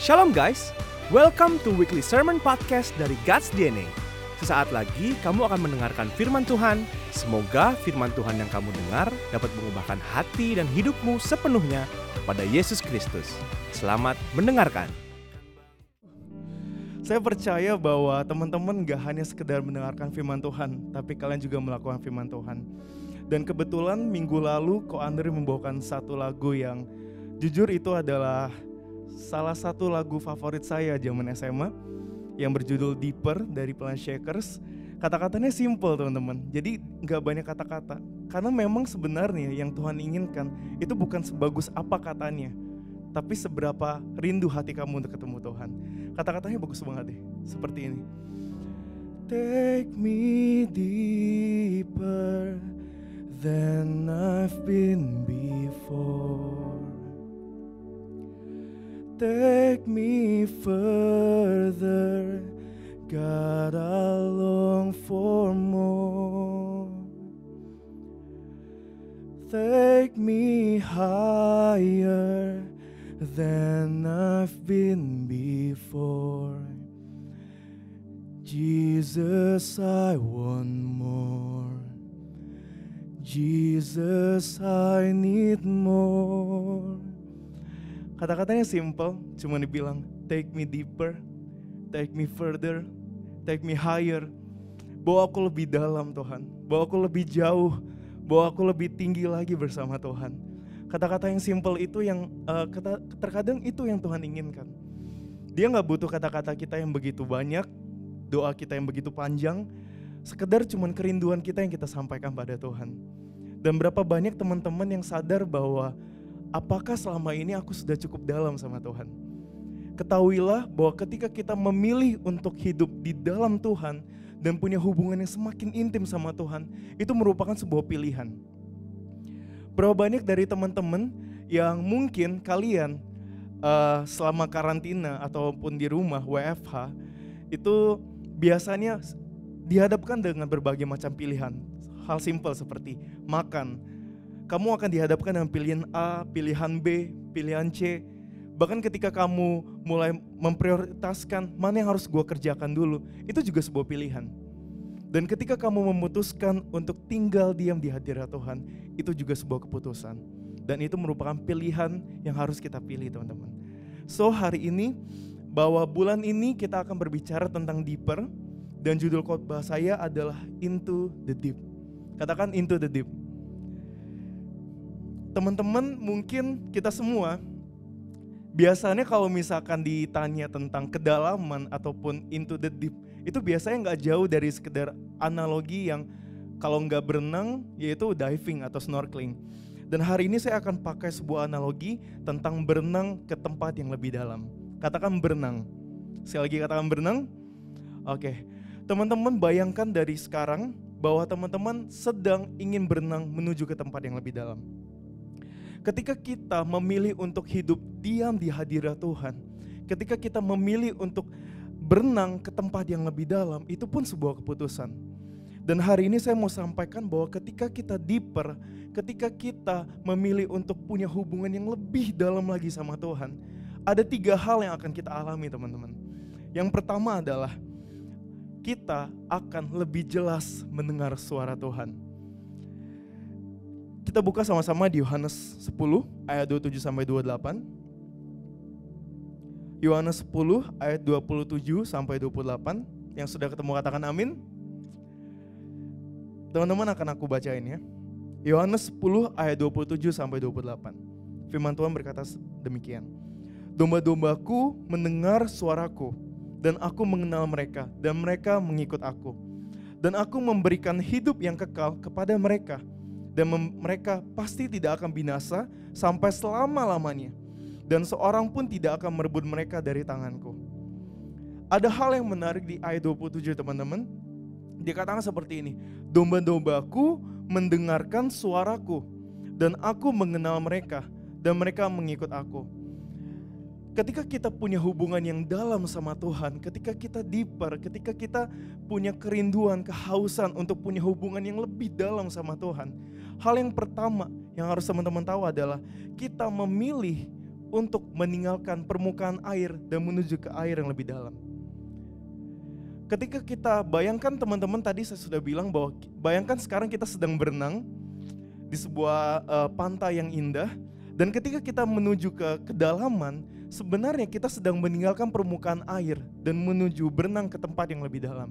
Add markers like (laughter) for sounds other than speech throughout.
Shalom guys, welcome to weekly sermon podcast dari God's DNA. Sesaat lagi kamu akan mendengarkan firman Tuhan. Semoga firman Tuhan yang kamu dengar dapat mengubahkan hati dan hidupmu sepenuhnya kepada Yesus Kristus. Selamat mendengarkan. Saya percaya bahwa teman-teman gak hanya sekedar mendengarkan firman Tuhan, tapi kalian juga melakukan firman Tuhan. Dan kebetulan minggu lalu Ko Andre membawakan satu lagu yang jujur itu adalah salah satu lagu favorit saya zaman SMA yang berjudul Deeper dari Plan Shakers. Kata-katanya simple teman-teman, jadi nggak banyak kata-kata. Karena memang sebenarnya yang Tuhan inginkan itu bukan sebagus apa katanya, tapi seberapa rindu hati kamu untuk ketemu Tuhan. Kata-katanya bagus banget deh, seperti ini. Take me deeper than I've been before. Take me further, God, I long for more. Take me higher than I've been before. Jesus, I want more. Jesus, I need more. Kata-katanya simple, cuma dibilang take me deeper, take me further, take me higher. Bawa aku lebih dalam Tuhan, bawa aku lebih jauh, bawa aku lebih tinggi lagi bersama Tuhan. Kata-kata yang simple itu yang uh, kata, terkadang itu yang Tuhan inginkan. Dia nggak butuh kata-kata kita yang begitu banyak, doa kita yang begitu panjang, sekedar cuman kerinduan kita yang kita sampaikan pada Tuhan. Dan berapa banyak teman-teman yang sadar bahwa apakah selama ini aku sudah cukup dalam sama Tuhan? Ketahuilah bahwa ketika kita memilih untuk hidup di dalam Tuhan dan punya hubungan yang semakin intim sama Tuhan, itu merupakan sebuah pilihan. Berapa banyak dari teman-teman yang mungkin kalian uh, selama karantina ataupun di rumah WFH itu biasanya dihadapkan dengan berbagai macam pilihan. Hal simpel seperti makan, kamu akan dihadapkan dengan pilihan A, pilihan B, pilihan C. Bahkan ketika kamu mulai memprioritaskan mana yang harus gue kerjakan dulu, itu juga sebuah pilihan. Dan ketika kamu memutuskan untuk tinggal diam di hadirat Tuhan, itu juga sebuah keputusan. Dan itu merupakan pilihan yang harus kita pilih teman-teman. So hari ini, bahwa bulan ini kita akan berbicara tentang deeper, dan judul khotbah saya adalah Into the Deep. Katakan Into the Deep teman-teman mungkin kita semua biasanya kalau misalkan ditanya tentang kedalaman ataupun into the deep itu biasanya nggak jauh dari sekedar analogi yang kalau nggak berenang yaitu diving atau snorkeling. Dan hari ini saya akan pakai sebuah analogi tentang berenang ke tempat yang lebih dalam. Katakan berenang. Sekali lagi katakan berenang. Oke. Teman-teman bayangkan dari sekarang bahwa teman-teman sedang ingin berenang menuju ke tempat yang lebih dalam. Ketika kita memilih untuk hidup diam di hadirat Tuhan, ketika kita memilih untuk berenang ke tempat yang lebih dalam, itu pun sebuah keputusan. Dan hari ini saya mau sampaikan bahwa ketika kita deeper, ketika kita memilih untuk punya hubungan yang lebih dalam lagi sama Tuhan, ada tiga hal yang akan kita alami teman-teman. Yang pertama adalah kita akan lebih jelas mendengar suara Tuhan. Kita buka sama-sama di Yohanes 10 ayat 27 sampai 28. Yohanes 10 ayat 27 sampai 28. Yang sudah ketemu katakan amin. Teman-teman akan aku bacain ya. Yohanes 10 ayat 27 sampai 28. Firman Tuhan berkata demikian. Domba-dombaku mendengar suaraku dan aku mengenal mereka dan mereka mengikut aku. Dan aku memberikan hidup yang kekal kepada mereka dan mereka pasti tidak akan binasa sampai selama-lamanya. Dan seorang pun tidak akan merebut mereka dari tanganku. Ada hal yang menarik di ayat 27 teman-teman. Dikatakan seperti ini. Domba-dombaku mendengarkan suaraku. Dan aku mengenal mereka. Dan mereka mengikut aku ketika kita punya hubungan yang dalam sama Tuhan, ketika kita deeper, ketika kita punya kerinduan, kehausan untuk punya hubungan yang lebih dalam sama Tuhan, hal yang pertama yang harus teman-teman tahu adalah kita memilih untuk meninggalkan permukaan air dan menuju ke air yang lebih dalam. Ketika kita bayangkan teman-teman tadi saya sudah bilang bahwa bayangkan sekarang kita sedang berenang di sebuah uh, pantai yang indah dan ketika kita menuju ke kedalaman sebenarnya kita sedang meninggalkan permukaan air dan menuju berenang ke tempat yang lebih dalam.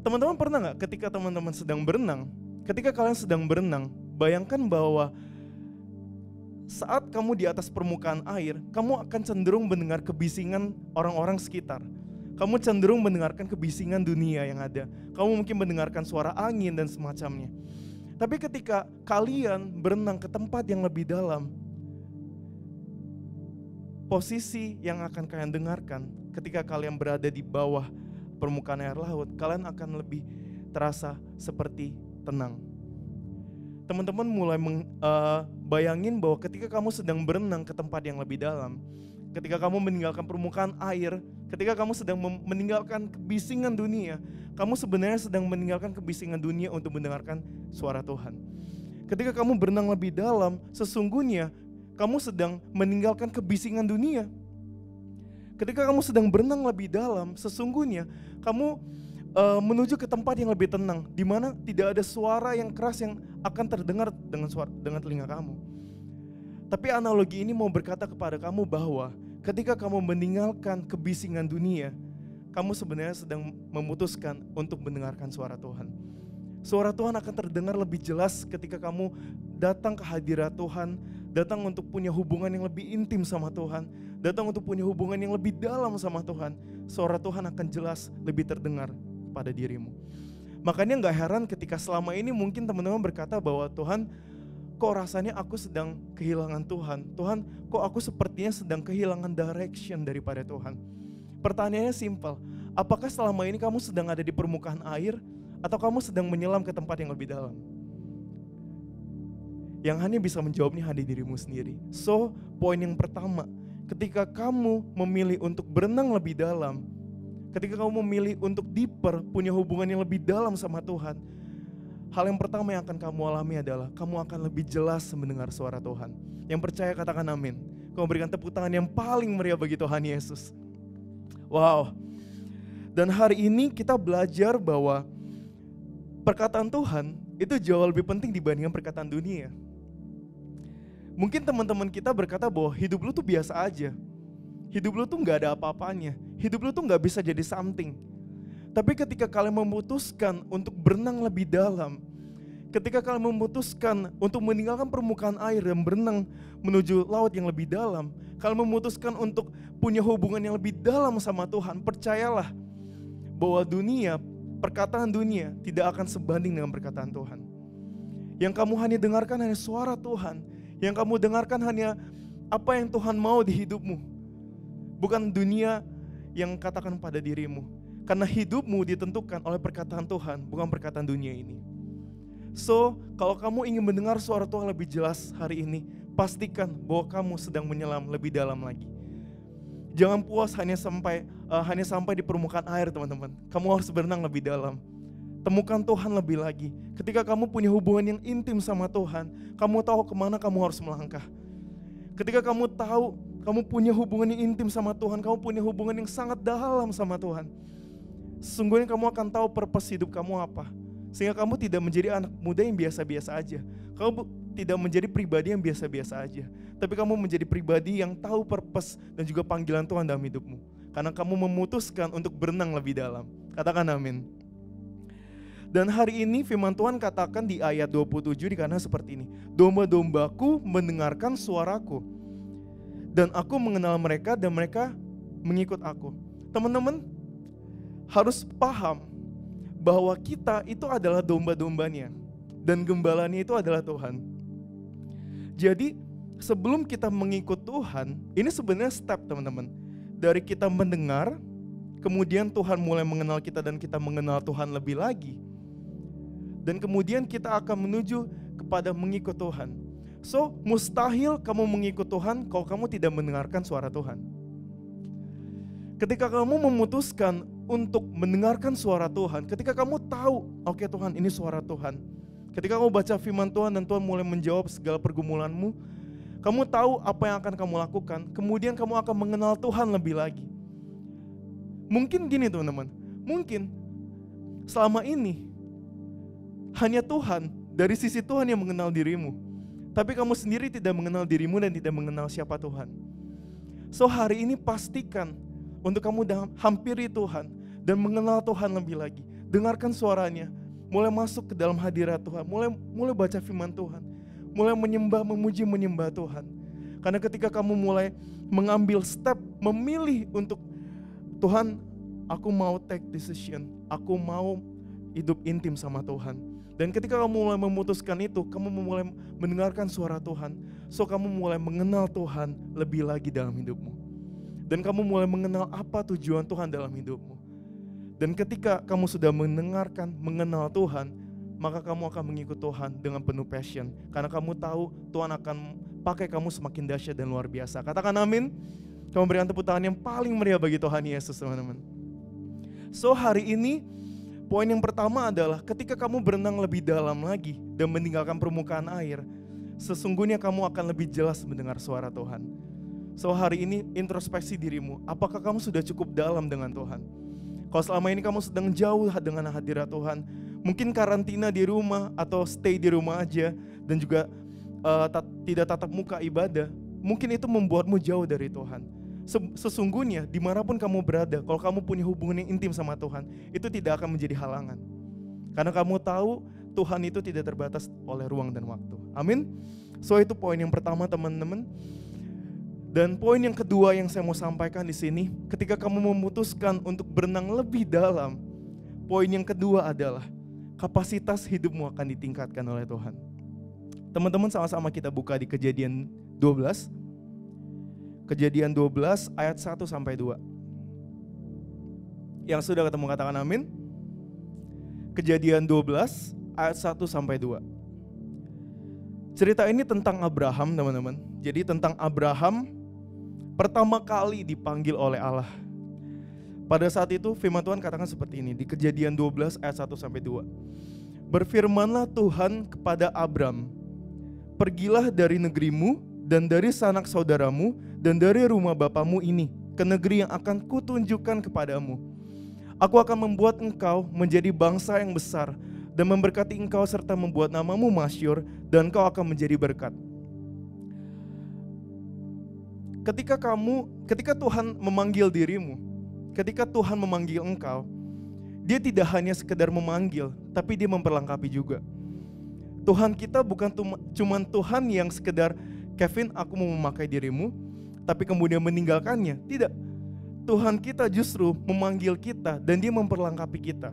Teman-teman pernah nggak ketika teman-teman sedang berenang, ketika kalian sedang berenang, bayangkan bahwa saat kamu di atas permukaan air, kamu akan cenderung mendengar kebisingan orang-orang sekitar. Kamu cenderung mendengarkan kebisingan dunia yang ada. Kamu mungkin mendengarkan suara angin dan semacamnya. Tapi ketika kalian berenang ke tempat yang lebih dalam, posisi yang akan kalian dengarkan ketika kalian berada di bawah permukaan air laut, kalian akan lebih terasa seperti tenang teman-teman mulai meng, uh, bayangin bahwa ketika kamu sedang berenang ke tempat yang lebih dalam, ketika kamu meninggalkan permukaan air, ketika kamu sedang meninggalkan kebisingan dunia, kamu sebenarnya sedang meninggalkan kebisingan dunia untuk mendengarkan suara Tuhan. Ketika kamu berenang lebih dalam, sesungguhnya kamu sedang meninggalkan kebisingan dunia. Ketika kamu sedang berenang lebih dalam, sesungguhnya kamu uh, menuju ke tempat yang lebih tenang, di mana tidak ada suara yang keras yang akan terdengar dengan suara dengan telinga kamu. Tapi analogi ini mau berkata kepada kamu bahwa ketika kamu meninggalkan kebisingan dunia, kamu sebenarnya sedang memutuskan untuk mendengarkan suara Tuhan. Suara Tuhan akan terdengar lebih jelas ketika kamu datang ke hadirat Tuhan, datang untuk punya hubungan yang lebih intim sama Tuhan, datang untuk punya hubungan yang lebih dalam sama Tuhan. Suara Tuhan akan jelas lebih terdengar pada dirimu. Makanya nggak heran ketika selama ini mungkin teman-teman berkata bahwa Tuhan, kok rasanya aku sedang kehilangan Tuhan. Tuhan, kok aku sepertinya sedang kehilangan direction daripada Tuhan. Pertanyaannya simpel, apakah selama ini kamu sedang ada di permukaan air atau kamu sedang menyelam ke tempat yang lebih dalam? Yang hanya bisa menjawabnya hanya dirimu sendiri. So, poin yang pertama, ketika kamu memilih untuk berenang lebih dalam, Ketika kamu memilih untuk deeper, punya hubungan yang lebih dalam sama Tuhan, hal yang pertama yang akan kamu alami adalah kamu akan lebih jelas mendengar suara Tuhan. Yang percaya katakan amin. Kamu berikan tepuk tangan yang paling meriah bagi Tuhan Yesus. Wow. Dan hari ini kita belajar bahwa perkataan Tuhan itu jauh lebih penting dibandingkan perkataan dunia. Mungkin teman-teman kita berkata bahwa hidup lu tuh biasa aja hidup lu tuh nggak ada apa-apanya. Hidup lu tuh nggak bisa jadi something. Tapi ketika kalian memutuskan untuk berenang lebih dalam, ketika kalian memutuskan untuk meninggalkan permukaan air dan berenang menuju laut yang lebih dalam, kalian memutuskan untuk punya hubungan yang lebih dalam sama Tuhan, percayalah bahwa dunia, perkataan dunia tidak akan sebanding dengan perkataan Tuhan. Yang kamu hanya dengarkan hanya suara Tuhan, yang kamu dengarkan hanya apa yang Tuhan mau di hidupmu bukan dunia yang katakan pada dirimu. Karena hidupmu ditentukan oleh perkataan Tuhan, bukan perkataan dunia ini. So, kalau kamu ingin mendengar suara Tuhan lebih jelas hari ini, pastikan bahwa kamu sedang menyelam lebih dalam lagi. Jangan puas hanya sampai uh, hanya sampai di permukaan air, teman-teman. Kamu harus berenang lebih dalam. Temukan Tuhan lebih lagi. Ketika kamu punya hubungan yang intim sama Tuhan, kamu tahu ke mana kamu harus melangkah. Ketika kamu tahu kamu punya hubungan yang intim sama Tuhan, kamu punya hubungan yang sangat dalam sama Tuhan. Sesungguhnya kamu akan tahu purpose hidup kamu apa. Sehingga kamu tidak menjadi anak muda yang biasa-biasa aja. Kamu tidak menjadi pribadi yang biasa-biasa aja. Tapi kamu menjadi pribadi yang tahu purpose dan juga panggilan Tuhan dalam hidupmu. Karena kamu memutuskan untuk berenang lebih dalam. Katakan amin. Dan hari ini firman Tuhan katakan di ayat 27 karena seperti ini. Domba-dombaku mendengarkan suaraku dan aku mengenal mereka dan mereka mengikut aku. Teman-teman harus paham bahwa kita itu adalah domba-dombanya dan gembalanya itu adalah Tuhan. Jadi sebelum kita mengikut Tuhan, ini sebenarnya step teman-teman. Dari kita mendengar, kemudian Tuhan mulai mengenal kita dan kita mengenal Tuhan lebih lagi. Dan kemudian kita akan menuju kepada mengikut Tuhan. So, mustahil kamu mengikut Tuhan kalau kamu tidak mendengarkan suara Tuhan. Ketika kamu memutuskan untuk mendengarkan suara Tuhan, ketika kamu tahu, oke okay, Tuhan, ini suara Tuhan. Ketika kamu baca firman Tuhan dan Tuhan mulai menjawab segala pergumulanmu, Kamu tahu apa yang akan kamu lakukan, kemudian kamu akan mengenal Tuhan lebih lagi. Mungkin gini teman-teman, mungkin selama ini hanya Tuhan, dari sisi Tuhan yang mengenal dirimu. Tapi kamu sendiri tidak mengenal dirimu dan tidak mengenal siapa Tuhan. So hari ini pastikan untuk kamu hampiri Tuhan dan mengenal Tuhan lebih lagi. Dengarkan suaranya, mulai masuk ke dalam hadirat Tuhan, mulai mulai baca firman Tuhan, mulai menyembah, memuji, menyembah Tuhan. Karena ketika kamu mulai mengambil step, memilih untuk Tuhan, aku mau take decision, aku mau hidup intim sama Tuhan. Dan ketika kamu mulai memutuskan itu, kamu mulai mendengarkan suara Tuhan. So kamu mulai mengenal Tuhan lebih lagi dalam hidupmu. Dan kamu mulai mengenal apa tujuan Tuhan dalam hidupmu. Dan ketika kamu sudah mendengarkan, mengenal Tuhan, maka kamu akan mengikut Tuhan dengan penuh passion. Karena kamu tahu Tuhan akan pakai kamu semakin dahsyat dan luar biasa. Katakan amin. Kamu berikan tepuk tangan yang paling meriah bagi Tuhan Yesus teman-teman. So hari ini Poin yang pertama adalah ketika kamu berenang lebih dalam lagi dan meninggalkan permukaan air, sesungguhnya kamu akan lebih jelas mendengar suara Tuhan. So hari ini introspeksi dirimu, apakah kamu sudah cukup dalam dengan Tuhan? Kalau selama ini kamu sedang jauh dengan hadirat Tuhan, mungkin karantina di rumah atau stay di rumah aja dan juga uh, tidak tatap muka ibadah, mungkin itu membuatmu jauh dari Tuhan sesungguhnya di mana pun kamu berada, kalau kamu punya hubungan yang intim sama Tuhan, itu tidak akan menjadi halangan. Karena kamu tahu Tuhan itu tidak terbatas oleh ruang dan waktu. Amin. So itu poin yang pertama teman-teman. Dan poin yang kedua yang saya mau sampaikan di sini, ketika kamu memutuskan untuk berenang lebih dalam, poin yang kedua adalah kapasitas hidupmu akan ditingkatkan oleh Tuhan. Teman-teman sama-sama kita buka di kejadian 12 Kejadian 12 ayat 1 sampai 2. Yang sudah ketemu katakan amin. Kejadian 12 ayat 1 sampai 2. Cerita ini tentang Abraham, teman-teman. Jadi tentang Abraham pertama kali dipanggil oleh Allah. Pada saat itu firman Tuhan katakan seperti ini di Kejadian 12 ayat 1 sampai 2. Berfirmanlah Tuhan kepada Abram, "Pergilah dari negerimu dan dari sanak saudaramu dan dari rumah bapamu ini ke negeri yang akan kutunjukkan kepadamu. Aku akan membuat engkau menjadi bangsa yang besar dan memberkati engkau serta membuat namamu masyur dan engkau akan menjadi berkat. Ketika kamu, ketika Tuhan memanggil dirimu, ketika Tuhan memanggil engkau, dia tidak hanya sekedar memanggil, tapi dia memperlengkapi juga. Tuhan kita bukan cuma Tuhan yang sekedar Kevin aku mau memakai dirimu, tapi kemudian meninggalkannya. Tidak. Tuhan kita justru memanggil kita dan dia memperlengkapi kita.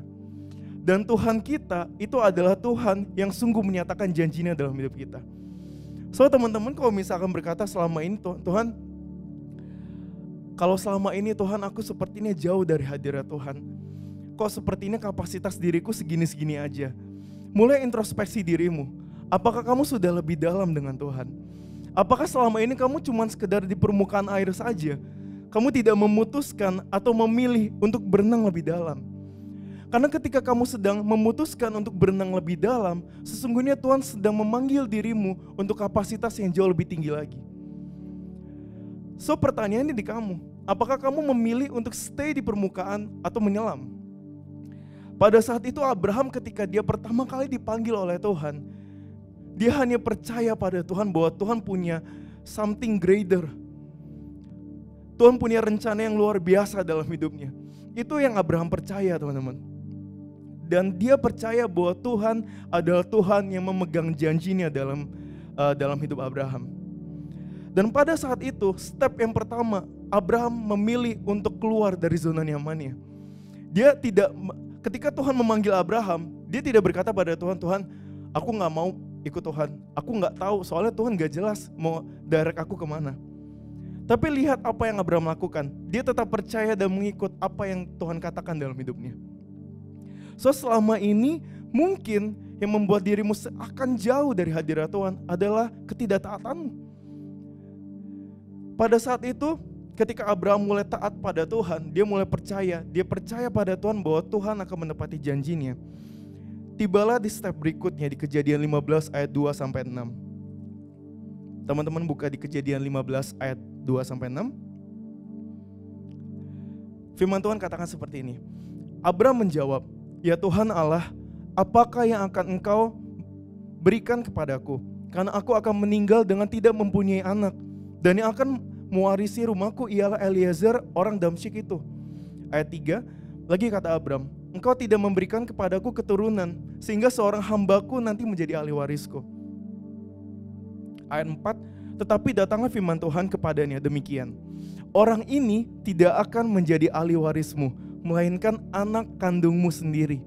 Dan Tuhan kita itu adalah Tuhan yang sungguh menyatakan janjinya dalam hidup kita. So teman-teman kalau misalkan berkata selama ini Tuhan, kalau selama ini Tuhan aku sepertinya jauh dari hadirat Tuhan. Kok sepertinya kapasitas diriku segini-segini aja. Mulai introspeksi dirimu. Apakah kamu sudah lebih dalam dengan Tuhan? Apakah selama ini kamu cuma sekedar di permukaan air saja? Kamu tidak memutuskan atau memilih untuk berenang lebih dalam. Karena ketika kamu sedang memutuskan untuk berenang lebih dalam, sesungguhnya Tuhan sedang memanggil dirimu untuk kapasitas yang jauh lebih tinggi lagi. So pertanyaannya di kamu, apakah kamu memilih untuk stay di permukaan atau menyelam? Pada saat itu Abraham ketika dia pertama kali dipanggil oleh Tuhan, dia hanya percaya pada Tuhan bahwa Tuhan punya something greater. Tuhan punya rencana yang luar biasa dalam hidupnya. Itu yang Abraham percaya teman-teman. Dan dia percaya bahwa Tuhan adalah Tuhan yang memegang janjinya dalam uh, dalam hidup Abraham. Dan pada saat itu, step yang pertama, Abraham memilih untuk keluar dari zona nyamannya. Dia tidak, ketika Tuhan memanggil Abraham, dia tidak berkata pada Tuhan, Tuhan, aku nggak mau ikut Tuhan. Aku nggak tahu soalnya Tuhan gak jelas mau direct aku ke mana. Tapi lihat apa yang Abraham lakukan. Dia tetap percaya dan mengikut apa yang Tuhan katakan dalam hidupnya. So selama ini mungkin yang membuat dirimu akan jauh dari hadirat Tuhan adalah ketidaktaatanmu. Pada saat itu ketika Abraham mulai taat pada Tuhan, dia mulai percaya, dia percaya pada Tuhan bahwa Tuhan akan menepati janjinya. Tibalah di step berikutnya di kejadian 15 ayat 2 sampai 6. Teman-teman buka di kejadian 15 ayat 2 sampai 6. Firman Tuhan katakan seperti ini. Abram menjawab, "Ya Tuhan Allah, apakah yang akan Engkau berikan kepadaku? Karena aku akan meninggal dengan tidak mempunyai anak, dan yang akan mewarisi rumahku ialah Eliezer orang Damsyik itu." Ayat 3, lagi kata Abram, "Engkau tidak memberikan kepadaku keturunan, sehingga seorang hambaku nanti menjadi ahli warisku." Ayat 4, tetapi datanglah firman Tuhan kepadanya demikian. Orang ini tidak akan menjadi ahli warismu, melainkan anak kandungmu sendiri.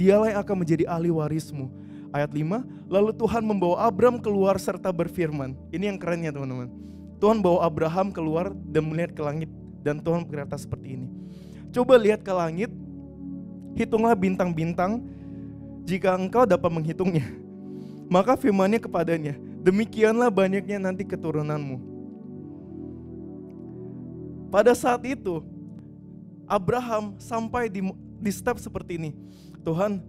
Dialah yang akan menjadi ahli warismu. Ayat 5, lalu Tuhan membawa Abram keluar serta berfirman. Ini yang kerennya teman-teman. Tuhan bawa Abraham keluar dan melihat ke langit dan Tuhan berkata seperti ini. Coba lihat ke langit, hitunglah bintang-bintang jika engkau dapat menghitungnya. (laughs) Maka firmannya kepadanya, demikianlah banyaknya nanti keturunanmu. Pada saat itu, Abraham sampai di, di step seperti ini. Tuhan,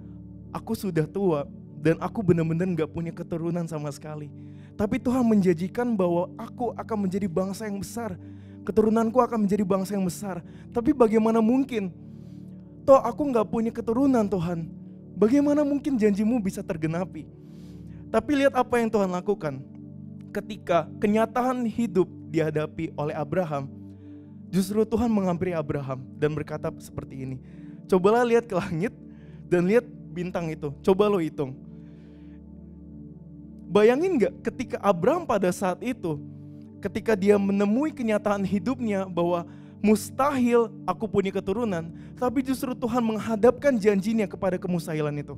aku sudah tua dan aku benar-benar gak punya keturunan sama sekali. Tapi Tuhan menjanjikan bahwa aku akan menjadi bangsa yang besar. Keturunanku akan menjadi bangsa yang besar. Tapi bagaimana mungkin? Toh aku gak punya keturunan Tuhan. Bagaimana mungkin janjimu bisa tergenapi? Tapi lihat apa yang Tuhan lakukan. Ketika kenyataan hidup dihadapi oleh Abraham, Justru Tuhan menghampiri Abraham dan berkata seperti ini. Cobalah lihat ke langit dan lihat bintang itu. Coba lo hitung. Bayangin gak ketika Abraham pada saat itu, ketika dia menemui kenyataan hidupnya bahwa mustahil aku punya keturunan, tapi justru Tuhan menghadapkan janjinya kepada kemustahilan itu.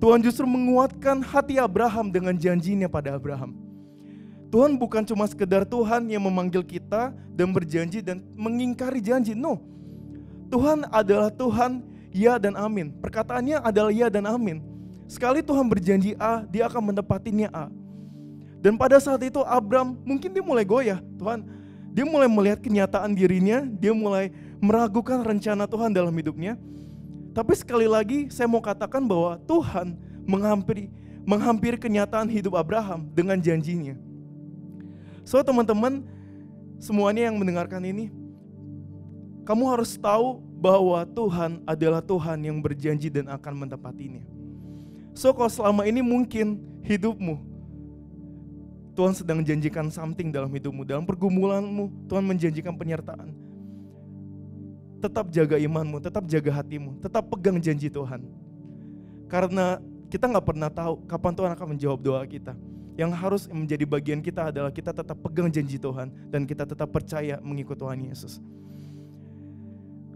Tuhan justru menguatkan hati Abraham dengan janjinya pada Abraham. Tuhan bukan cuma sekedar Tuhan yang memanggil kita dan berjanji dan mengingkari janji. No. Tuhan adalah Tuhan ya dan amin. Perkataannya adalah ya dan amin. Sekali Tuhan berjanji A, dia akan menepatinya A. Dan pada saat itu Abram mungkin dia mulai goyah. Tuhan, dia mulai melihat kenyataan dirinya, dia mulai meragukan rencana Tuhan dalam hidupnya. Tapi sekali lagi saya mau katakan bahwa Tuhan menghampiri menghampiri kenyataan hidup Abraham dengan janjinya. So teman-teman, semuanya yang mendengarkan ini, kamu harus tahu bahwa Tuhan adalah Tuhan yang berjanji dan akan menepatinya. So kalau selama ini mungkin hidupmu, Tuhan sedang janjikan something dalam hidupmu, dalam pergumulanmu, Tuhan menjanjikan penyertaan. Tetap jaga imanmu, tetap jaga hatimu, tetap pegang janji Tuhan. Karena kita nggak pernah tahu kapan Tuhan akan menjawab doa kita. Yang harus menjadi bagian kita adalah kita tetap pegang janji Tuhan dan kita tetap percaya mengikut Tuhan Yesus.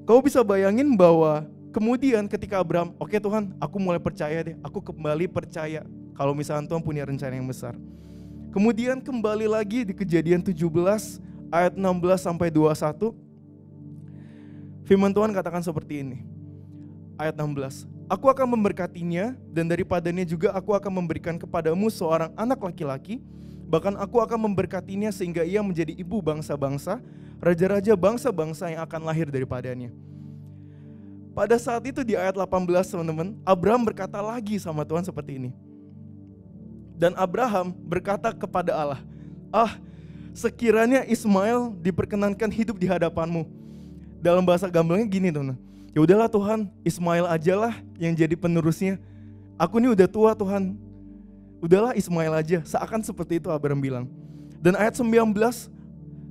Kau bisa bayangin bahwa kemudian ketika Abraham, oke okay, Tuhan, aku mulai percaya deh, aku kembali percaya kalau misalnya Tuhan punya rencana yang besar. Kemudian kembali lagi di kejadian 17 ayat 16 sampai 21. Firman Tuhan katakan seperti ini. Ayat 16. Aku akan memberkatinya dan daripadanya juga aku akan memberikan kepadamu seorang anak laki-laki. Bahkan aku akan memberkatinya sehingga ia menjadi ibu bangsa-bangsa, raja-raja bangsa-bangsa yang akan lahir daripadanya. Pada saat itu di ayat 18 teman-teman, Abraham berkata lagi sama Tuhan seperti ini. Dan Abraham berkata kepada Allah, Ah, sekiranya Ismail diperkenankan hidup di hadapanmu. Dalam bahasa gamblangnya gini teman-teman ya udahlah Tuhan, Ismail aja lah yang jadi penerusnya. Aku ini udah tua Tuhan. Udahlah Ismail aja, seakan seperti itu Abraham bilang. Dan ayat 19,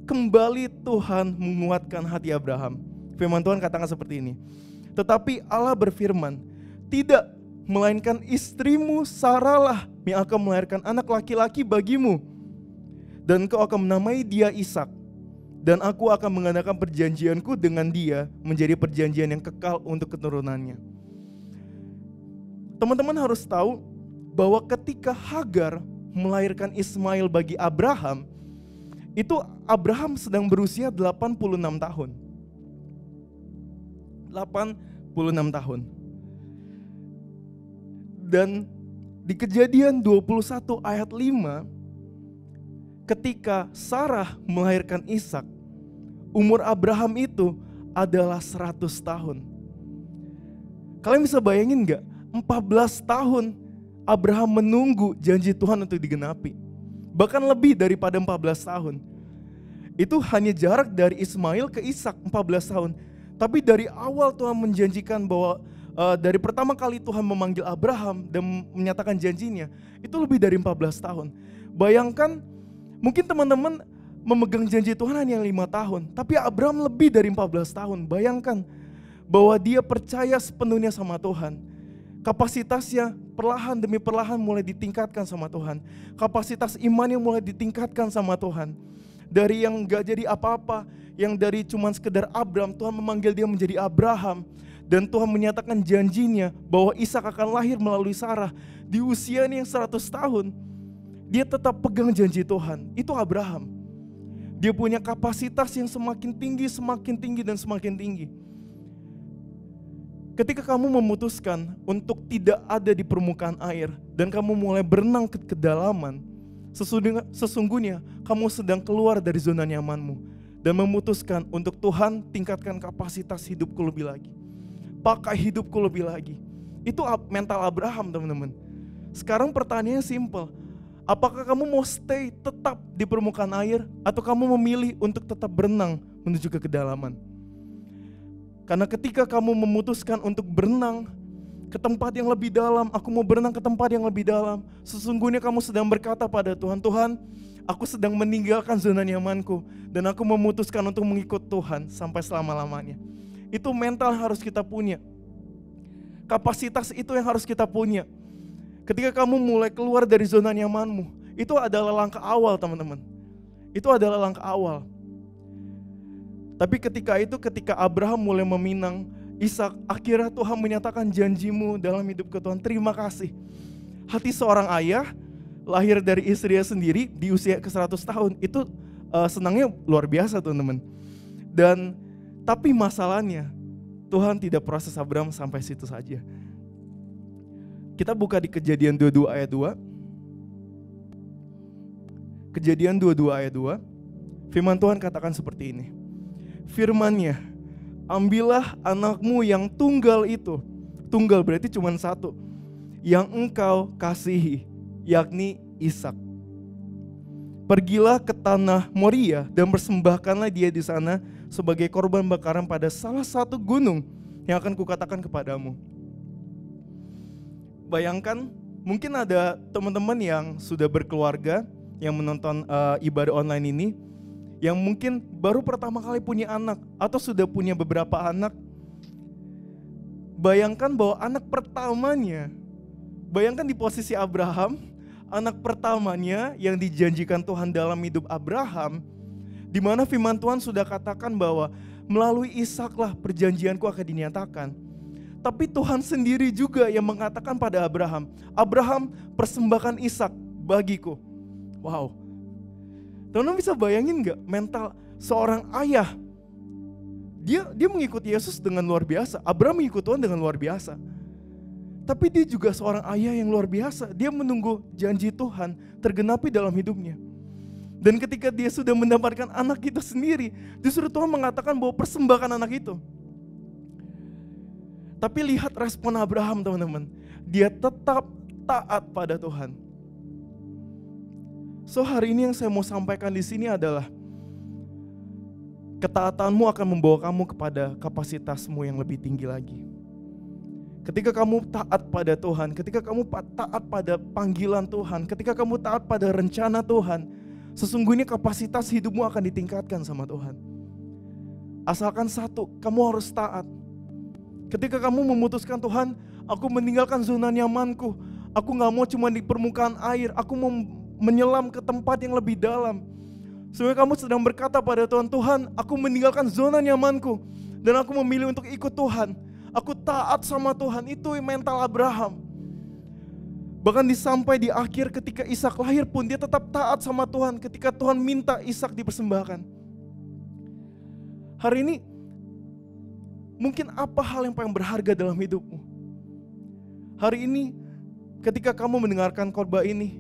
kembali Tuhan menguatkan hati Abraham. Firman Tuhan katakan seperti ini. Tetapi Allah berfirman, tidak melainkan istrimu Saralah yang akan melahirkan anak laki-laki bagimu. Dan kau akan menamai dia Ishak dan aku akan mengadakan perjanjianku dengan dia menjadi perjanjian yang kekal untuk keturunannya. Teman-teman harus tahu bahwa ketika Hagar melahirkan Ismail bagi Abraham, itu Abraham sedang berusia 86 tahun. 86 tahun. Dan di kejadian 21 ayat 5 ketika Sarah melahirkan Ishak, umur Abraham itu adalah 100 tahun. Kalian bisa bayangin gak? 14 tahun Abraham menunggu janji Tuhan untuk digenapi. Bahkan lebih daripada 14 tahun. Itu hanya jarak dari Ismail ke Ishak 14 tahun. Tapi dari awal Tuhan menjanjikan bahwa uh, dari pertama kali Tuhan memanggil Abraham dan menyatakan janjinya, itu lebih dari 14 tahun. Bayangkan mungkin teman-teman memegang janji Tuhan hanya lima tahun, tapi Abraham lebih dari 14 tahun. Bayangkan bahwa dia percaya sepenuhnya sama Tuhan. Kapasitasnya perlahan demi perlahan mulai ditingkatkan sama Tuhan. Kapasitas imannya mulai ditingkatkan sama Tuhan. Dari yang gak jadi apa-apa, yang dari cuman sekedar Abraham, Tuhan memanggil dia menjadi Abraham. Dan Tuhan menyatakan janjinya bahwa Ishak akan lahir melalui Sarah di usianya yang 100 tahun. Dia tetap pegang janji Tuhan. Itu Abraham. Dia punya kapasitas yang semakin tinggi, semakin tinggi, dan semakin tinggi. Ketika kamu memutuskan untuk tidak ada di permukaan air dan kamu mulai berenang ke kedalaman, sesungguhnya kamu sedang keluar dari zona nyamanmu dan memutuskan untuk Tuhan tingkatkan kapasitas hidupku lebih lagi. Pakai hidupku lebih lagi. Itu mental Abraham teman-teman. Sekarang pertanyaannya simple Apakah kamu mau stay tetap di permukaan air atau kamu memilih untuk tetap berenang menuju ke kedalaman? Karena ketika kamu memutuskan untuk berenang ke tempat yang lebih dalam, aku mau berenang ke tempat yang lebih dalam. Sesungguhnya kamu sedang berkata pada Tuhan, Tuhan, aku sedang meninggalkan zona nyamanku dan aku memutuskan untuk mengikut Tuhan sampai selama-lamanya. Itu mental harus kita punya. Kapasitas itu yang harus kita punya Ketika kamu mulai keluar dari zona nyamanmu, itu adalah langkah awal teman-teman. Itu adalah langkah awal. Tapi ketika itu, ketika Abraham mulai meminang Ishak, akhirnya Tuhan menyatakan janjimu dalam hidup ke Tuhan. Terima kasih. Hati seorang ayah lahir dari istrinya sendiri di usia ke 100 tahun itu uh, senangnya luar biasa teman-teman. Dan tapi masalahnya Tuhan tidak proses Abraham sampai situ saja. Kita buka di kejadian 22 ayat 2. Kejadian 22 ayat 2. Firman Tuhan katakan seperti ini. Firmannya, ambillah anakmu yang tunggal itu. Tunggal berarti cuma satu. Yang engkau kasihi, yakni Ishak. Pergilah ke tanah Moria dan persembahkanlah dia di sana sebagai korban bakaran pada salah satu gunung yang akan kukatakan kepadamu bayangkan mungkin ada teman-teman yang sudah berkeluarga yang menonton uh, ibadah online ini yang mungkin baru pertama kali punya anak atau sudah punya beberapa anak. Bayangkan bahwa anak pertamanya, bayangkan di posisi Abraham, anak pertamanya yang dijanjikan Tuhan dalam hidup Abraham, di mana firman Tuhan sudah katakan bahwa melalui Ishaklah perjanjianku akan dinyatakan. Tapi Tuhan sendiri juga yang mengatakan pada Abraham, Abraham persembahkan Ishak bagiku. Wow. Teman-teman bisa bayangin nggak mental seorang ayah? Dia dia mengikuti Yesus dengan luar biasa. Abraham mengikuti Tuhan dengan luar biasa. Tapi dia juga seorang ayah yang luar biasa. Dia menunggu janji Tuhan tergenapi dalam hidupnya. Dan ketika dia sudah mendapatkan anak kita sendiri, justru Tuhan mengatakan bahwa persembahkan anak itu. Tapi lihat respon Abraham teman-teman. Dia tetap taat pada Tuhan. So hari ini yang saya mau sampaikan di sini adalah ketaatanmu akan membawa kamu kepada kapasitasmu yang lebih tinggi lagi. Ketika kamu taat pada Tuhan, ketika kamu taat pada panggilan Tuhan, ketika kamu taat pada rencana Tuhan, sesungguhnya kapasitas hidupmu akan ditingkatkan sama Tuhan. Asalkan satu, kamu harus taat. Ketika kamu memutuskan Tuhan, aku meninggalkan zona nyamanku. Aku gak mau cuma di permukaan air, aku mau menyelam ke tempat yang lebih dalam. Sehingga kamu sedang berkata pada Tuhan, Tuhan aku meninggalkan zona nyamanku. Dan aku memilih untuk ikut Tuhan. Aku taat sama Tuhan, itu mental Abraham. Bahkan disampai di akhir ketika Ishak lahir pun dia tetap taat sama Tuhan ketika Tuhan minta Ishak dipersembahkan. Hari ini Mungkin apa hal yang paling berharga dalam hidupmu? Hari ini ketika kamu mendengarkan khotbah ini,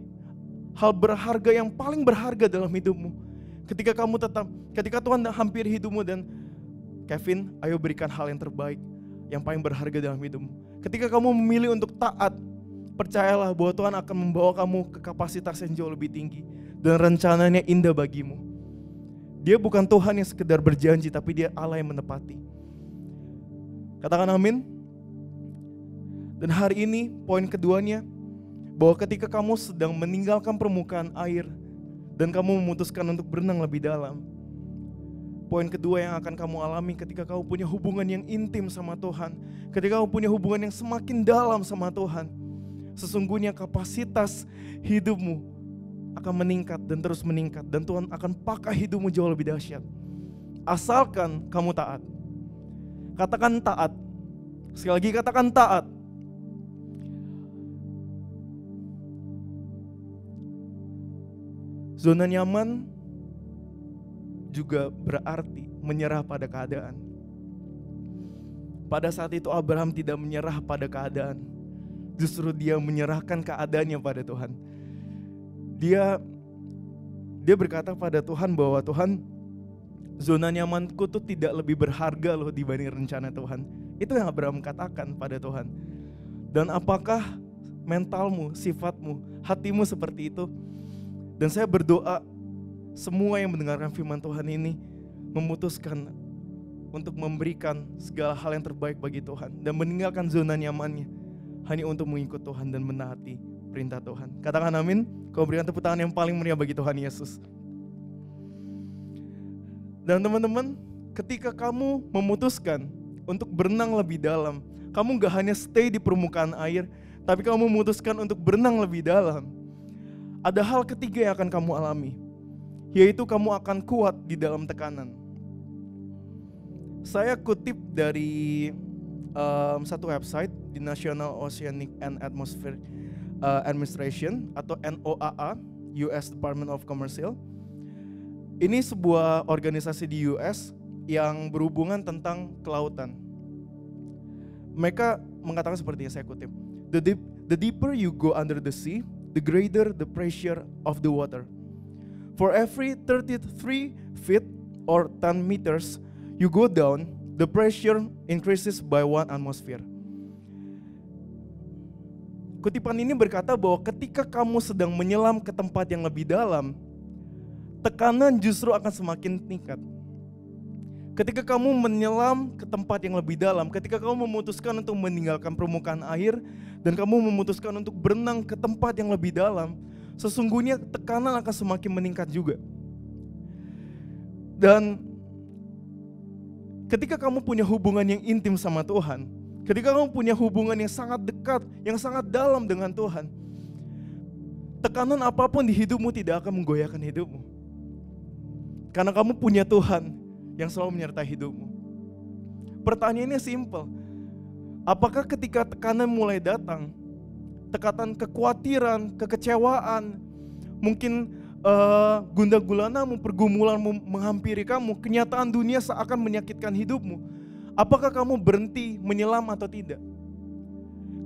hal berharga yang paling berharga dalam hidupmu. Ketika kamu tetap, ketika Tuhan hampir hidupmu dan Kevin, ayo berikan hal yang terbaik, yang paling berharga dalam hidupmu. Ketika kamu memilih untuk taat, percayalah bahwa Tuhan akan membawa kamu ke kapasitas yang jauh lebih tinggi. dan rencananya indah bagimu. Dia bukan Tuhan yang sekedar berjanji, tapi dia Allah yang menepati. Katakan amin. Dan hari ini poin keduanya, bahwa ketika kamu sedang meninggalkan permukaan air dan kamu memutuskan untuk berenang lebih dalam, poin kedua yang akan kamu alami ketika kamu punya hubungan yang intim sama Tuhan, ketika kamu punya hubungan yang semakin dalam sama Tuhan, sesungguhnya kapasitas hidupmu akan meningkat dan terus meningkat dan Tuhan akan pakai hidupmu jauh lebih dahsyat. Asalkan kamu taat. Katakan taat. Sekali lagi katakan taat. Zona nyaman juga berarti menyerah pada keadaan. Pada saat itu Abraham tidak menyerah pada keadaan. Justru dia menyerahkan keadaannya pada Tuhan dia dia berkata pada Tuhan bahwa Tuhan zona nyamanku tuh tidak lebih berharga loh dibanding rencana Tuhan. Itu yang Abraham katakan pada Tuhan. Dan apakah mentalmu, sifatmu, hatimu seperti itu? Dan saya berdoa semua yang mendengarkan firman Tuhan ini memutuskan untuk memberikan segala hal yang terbaik bagi Tuhan dan meninggalkan zona nyamannya hanya untuk mengikut Tuhan dan menaati perintah Tuhan. Katakan amin. Kau berikan tepuk tangan yang paling meriah bagi Tuhan Yesus. Dan teman-teman, ketika kamu memutuskan untuk berenang lebih dalam, kamu gak hanya stay di permukaan air, tapi kamu memutuskan untuk berenang lebih dalam. Ada hal ketiga yang akan kamu alami, yaitu kamu akan kuat di dalam tekanan. Saya kutip dari um, satu website di National Oceanic and Atmospheric uh, Administration atau NOAA, US Department of Commercial. Ini sebuah organisasi di US yang berhubungan tentang kelautan. Mereka mengatakan seperti yang saya kutip. The, deep, the deeper you go under the sea, the greater the pressure of the water. For every 33 feet or 10 meters you go down, the pressure increases by one atmosphere. Kutipan ini berkata bahwa ketika kamu sedang menyelam ke tempat yang lebih dalam, tekanan justru akan semakin meningkat. Ketika kamu menyelam ke tempat yang lebih dalam, ketika kamu memutuskan untuk meninggalkan permukaan air dan kamu memutuskan untuk berenang ke tempat yang lebih dalam, sesungguhnya tekanan akan semakin meningkat juga. Dan ketika kamu punya hubungan yang intim sama Tuhan, Ketika kamu punya hubungan yang sangat dekat, yang sangat dalam dengan Tuhan, tekanan apa pun di hidupmu tidak akan menggoyahkan hidupmu. Karena kamu punya Tuhan yang selalu menyertai hidupmu. Pertanyaannya simple. Apakah ketika tekanan mulai datang, tekanan kekhawatiran, kekecewaan, mungkin uh, gunda gulana pergumulan menghampiri kamu, kenyataan dunia seakan menyakitkan hidupmu, Apakah kamu berhenti menyelam atau tidak?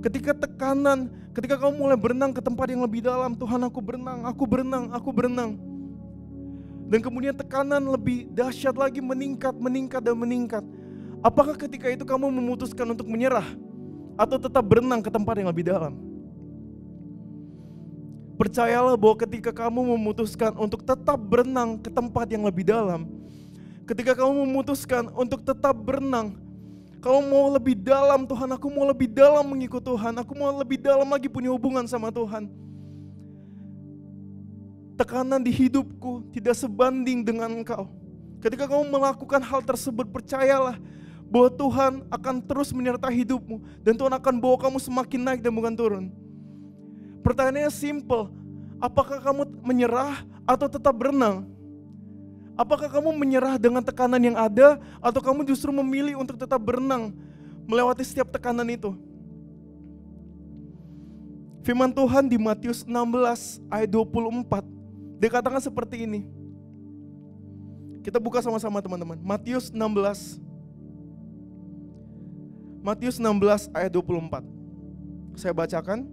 Ketika tekanan, ketika kamu mulai berenang ke tempat yang lebih dalam, Tuhan aku berenang, aku berenang, aku berenang. Dan kemudian tekanan lebih dahsyat lagi meningkat, meningkat dan meningkat. Apakah ketika itu kamu memutuskan untuk menyerah atau tetap berenang ke tempat yang lebih dalam? Percayalah bahwa ketika kamu memutuskan untuk tetap berenang ke tempat yang lebih dalam, Ketika kamu memutuskan untuk tetap berenang, kamu mau lebih dalam Tuhan, aku mau lebih dalam mengikut Tuhan, aku mau lebih dalam lagi punya hubungan sama Tuhan. Tekanan di hidupku tidak sebanding dengan engkau. Ketika kamu melakukan hal tersebut, percayalah bahwa Tuhan akan terus menyertai hidupmu dan Tuhan akan bawa kamu semakin naik dan bukan turun. Pertanyaannya simple, apakah kamu menyerah atau tetap berenang? Apakah kamu menyerah dengan tekanan yang ada atau kamu justru memilih untuk tetap berenang melewati setiap tekanan itu? Firman Tuhan di Matius 16 ayat 24 dikatakan seperti ini. Kita buka sama-sama teman-teman. Matius 16 Matius 16 ayat 24. Saya bacakan.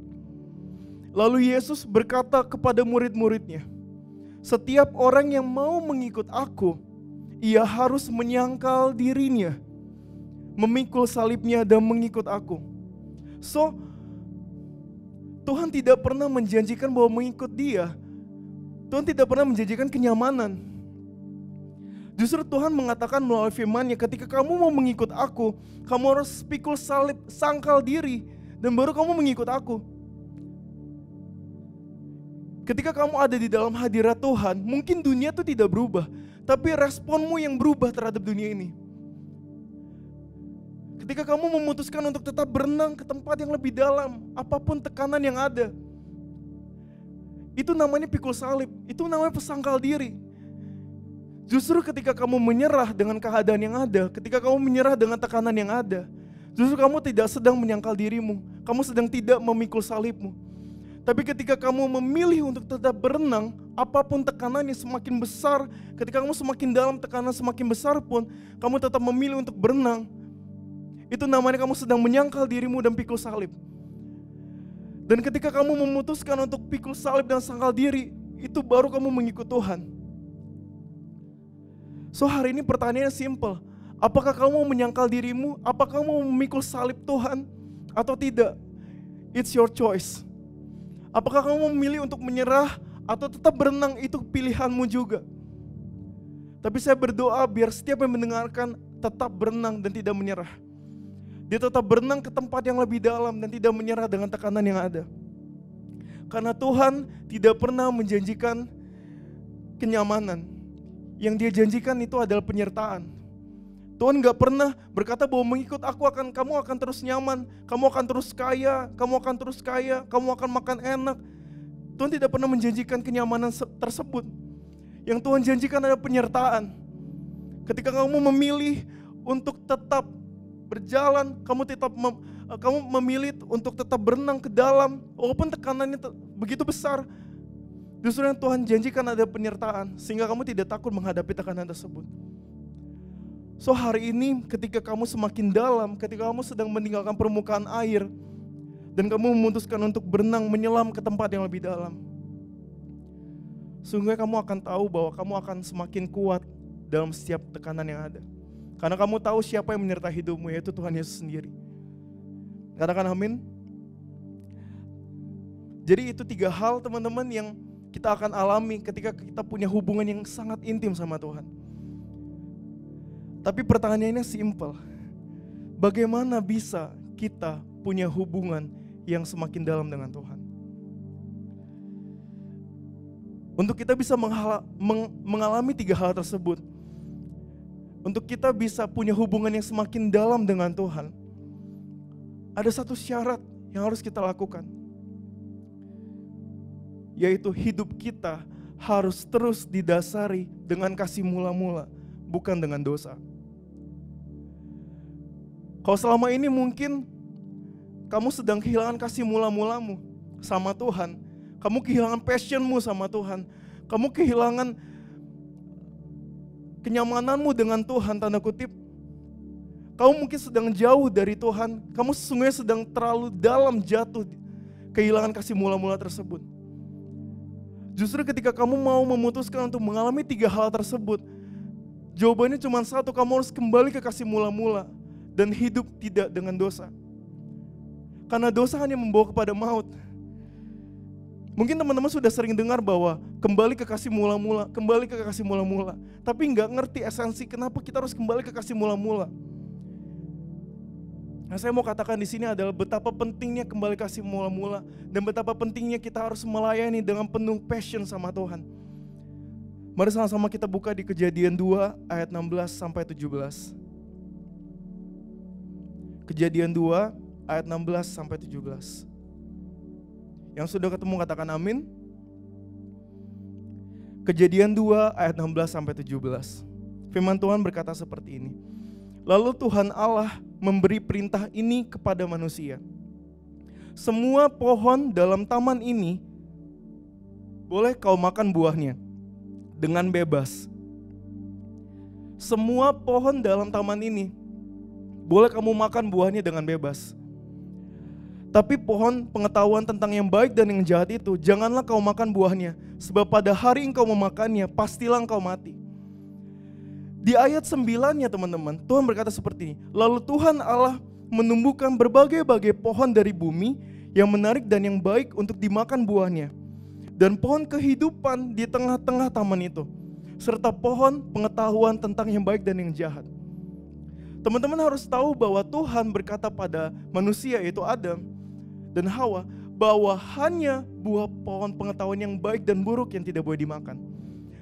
Lalu Yesus berkata kepada murid-muridnya, setiap orang yang mau mengikut aku, ia harus menyangkal dirinya, memikul salibnya dan mengikut aku. So, Tuhan tidak pernah menjanjikan bahwa mengikut dia Tuhan tidak pernah menjanjikan kenyamanan. Justru Tuhan mengatakan melalui firman-Nya, ketika kamu mau mengikut aku, kamu harus pikul salib, sangkal diri, dan baru kamu mengikut aku. Ketika kamu ada di dalam hadirat Tuhan, mungkin dunia itu tidak berubah, tapi responmu yang berubah terhadap dunia ini. Ketika kamu memutuskan untuk tetap berenang ke tempat yang lebih dalam, apa pun tekanan yang ada, itu namanya pikul salib, itu namanya pesangkal diri. Justru ketika kamu menyerah dengan keadaan yang ada, ketika kamu menyerah dengan tekanan yang ada, justru kamu tidak sedang menyangkal dirimu, kamu sedang tidak memikul salibmu. Tapi ketika kamu memilih untuk tetap berenang, apa pun tekanannya semakin besar, ketika kamu semakin dalam tekanan semakin besar pun, kamu tetap memilih untuk berenang. Itu namanya kamu sedang menyangkal dirimu dan pikul salib. Dan ketika kamu memutuskan untuk pikul salib dan sangkal diri, itu baru kamu mengikut Tuhan. So hari ini pertanyaannya simple. Apakah kamu menyangkal dirimu? Apakah kamu memikul salib Tuhan? Atau tidak? It's your choice. Apakah kamu memilih untuk menyerah atau tetap berenang itu pilihanmu juga. Tapi saya berdoa biar setiap yang mendengarkan tetap berenang dan tidak menyerah. Dia tetap berenang ke tempat yang lebih dalam dan tidak menyerah dengan tekanan yang ada. Karena Tuhan tidak pernah menjanjikan kenyamanan yang dia janjikan itu adalah penyertaan. Tuhan gak pernah berkata bahwa mengikut aku akan kamu akan terus nyaman, kamu akan terus kaya, kamu akan terus kaya, kamu akan makan enak. Tuhan tidak pernah menjanjikan kenyamanan tersebut. Yang Tuhan janjikan adalah penyertaan. Ketika kamu memilih untuk tetap berjalan, kamu tetap mem, kamu memilih untuk tetap berenang ke dalam, walaupun tekanannya begitu besar, Justru yang Tuhan janjikan ada penyertaan sehingga kamu tidak takut menghadapi tekanan tersebut. So hari ini ketika kamu semakin dalam, ketika kamu sedang meninggalkan permukaan air dan kamu memutuskan untuk berenang menyelam ke tempat yang lebih dalam. Sungguh kamu akan tahu bahwa kamu akan semakin kuat dalam setiap tekanan yang ada. Karena kamu tahu siapa yang menyertai hidupmu yaitu Tuhan Yesus sendiri. Katakan amin. Jadi itu tiga hal teman-teman yang kita akan alami ketika kita punya hubungan yang sangat intim sama Tuhan. Tapi pertanyaannya simple. Bagaimana bisa kita punya hubungan yang semakin dalam dengan Tuhan? Untuk kita bisa mengalami tiga hal tersebut, untuk kita bisa punya hubungan yang semakin dalam dengan Tuhan, ada satu syarat yang harus kita lakukan yaitu hidup kita harus terus didasari dengan kasih mula-mula, bukan dengan dosa. Kalau selama ini mungkin kamu sedang kehilangan kasih mula-mulamu sama Tuhan, kamu kehilangan passionmu sama Tuhan, kamu kehilangan kenyamananmu dengan Tuhan, tanda kutip, kamu mungkin sedang jauh dari Tuhan, kamu sesungguhnya sedang terlalu dalam jatuh kehilangan kasih mula-mula tersebut. Justru ketika kamu mau memutuskan untuk mengalami tiga hal tersebut, jawabannya cuma satu, kamu harus kembali ke kasih mula-mula dan hidup tidak dengan dosa. Karena dosa hanya membawa kepada maut. Mungkin teman-teman sudah sering dengar bahwa kembali ke kasih mula-mula, kembali ke kasih mula-mula. Tapi nggak ngerti esensi kenapa kita harus kembali ke kasih mula-mula. Nah, saya mau katakan di sini adalah betapa pentingnya kembali kasih mula-mula dan betapa pentingnya kita harus melayani dengan penuh passion sama Tuhan. Mari sama-sama kita buka di Kejadian 2 ayat 16 sampai 17. Kejadian 2 ayat 16 sampai 17. Yang sudah ketemu katakan amin. Kejadian 2 ayat 16 sampai 17. Firman Tuhan berkata seperti ini. Lalu Tuhan Allah memberi perintah ini kepada manusia. Semua pohon dalam taman ini boleh kau makan buahnya dengan bebas. Semua pohon dalam taman ini boleh kamu makan buahnya dengan bebas. Tapi pohon pengetahuan tentang yang baik dan yang jahat itu janganlah kau makan buahnya, sebab pada hari engkau memakannya pastilah engkau mati. Di ayat 9-nya teman-teman, Tuhan berkata seperti ini. Lalu Tuhan Allah menumbuhkan berbagai-bagai pohon dari bumi yang menarik dan yang baik untuk dimakan buahnya. dan pohon kehidupan di tengah-tengah taman itu, serta pohon pengetahuan tentang yang baik dan yang jahat. Teman-teman harus tahu bahwa Tuhan berkata pada manusia yaitu Adam dan Hawa bahwa hanya buah pohon pengetahuan yang baik dan buruk yang tidak boleh dimakan.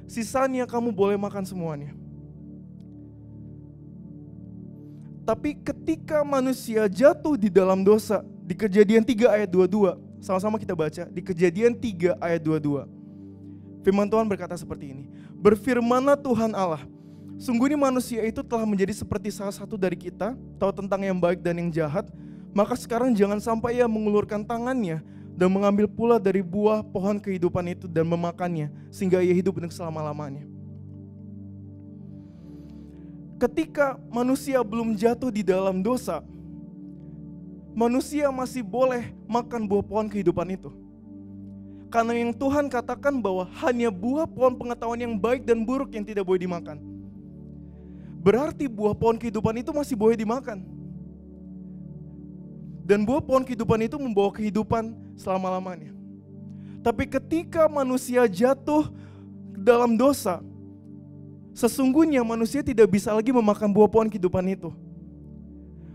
Sisanya kamu boleh makan semuanya. Tapi ketika manusia jatuh di dalam dosa, di kejadian 3 ayat 22, sama-sama kita baca, di kejadian 3 ayat 22. Firman Tuhan berkata seperti ini, Berfirmanlah Tuhan Allah, sungguh ini manusia itu telah menjadi seperti salah satu dari kita, tahu tentang yang baik dan yang jahat, maka sekarang jangan sampai ia mengulurkan tangannya dan mengambil pula dari buah pohon kehidupan itu dan memakannya, sehingga ia hidup untuk selama-lamanya ketika manusia belum jatuh di dalam dosa, manusia masih boleh makan buah pohon kehidupan itu. Karena yang Tuhan katakan bahwa hanya buah pohon pengetahuan yang baik dan buruk yang tidak boleh dimakan. Berarti buah pohon kehidupan itu masih boleh dimakan. Dan buah pohon kehidupan itu membawa kehidupan selama-lamanya. Tapi ketika manusia jatuh dalam dosa, Sesungguhnya manusia tidak bisa lagi memakan buah pohon kehidupan itu.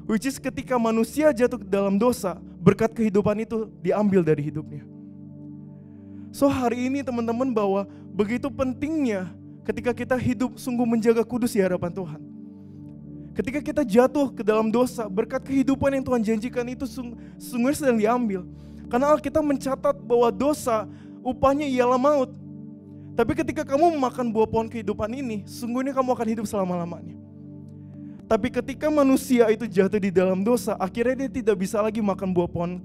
Which is ketika manusia jatuh dalam dosa, berkat kehidupan itu diambil dari hidupnya. So hari ini teman-teman bahwa begitu pentingnya ketika kita hidup sungguh menjaga kudus di hadapan Tuhan. Ketika kita jatuh ke dalam dosa, berkat kehidupan yang Tuhan janjikan itu sungguh sedang diambil. Karena Alkitab mencatat bahwa dosa upahnya ialah maut. Tapi ketika kamu memakan buah pohon kehidupan ini, sungguhnya kamu akan hidup selama-lamanya. Tapi ketika manusia itu jatuh di dalam dosa, akhirnya dia tidak bisa lagi makan buah pohon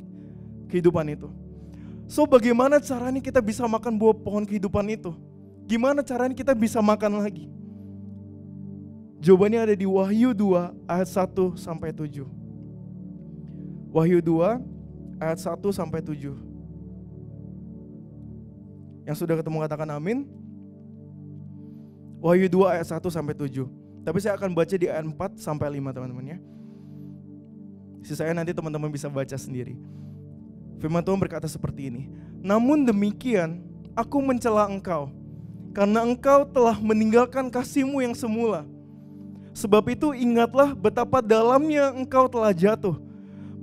kehidupan itu. So bagaimana caranya kita bisa makan buah pohon kehidupan itu? Gimana caranya kita bisa makan lagi? Jawabannya ada di Wahyu 2 ayat 1 sampai 7. Wahyu 2 ayat 1 sampai 7. Yang sudah ketemu katakan amin. Wahyu 2 ayat 1 sampai 7. Tapi saya akan baca di ayat 4 sampai 5 teman-teman ya. Sisanya nanti teman-teman bisa baca sendiri. Firman Tuhan berkata seperti ini. Namun demikian, aku mencela engkau. Karena engkau telah meninggalkan kasihmu yang semula. Sebab itu ingatlah betapa dalamnya engkau telah jatuh.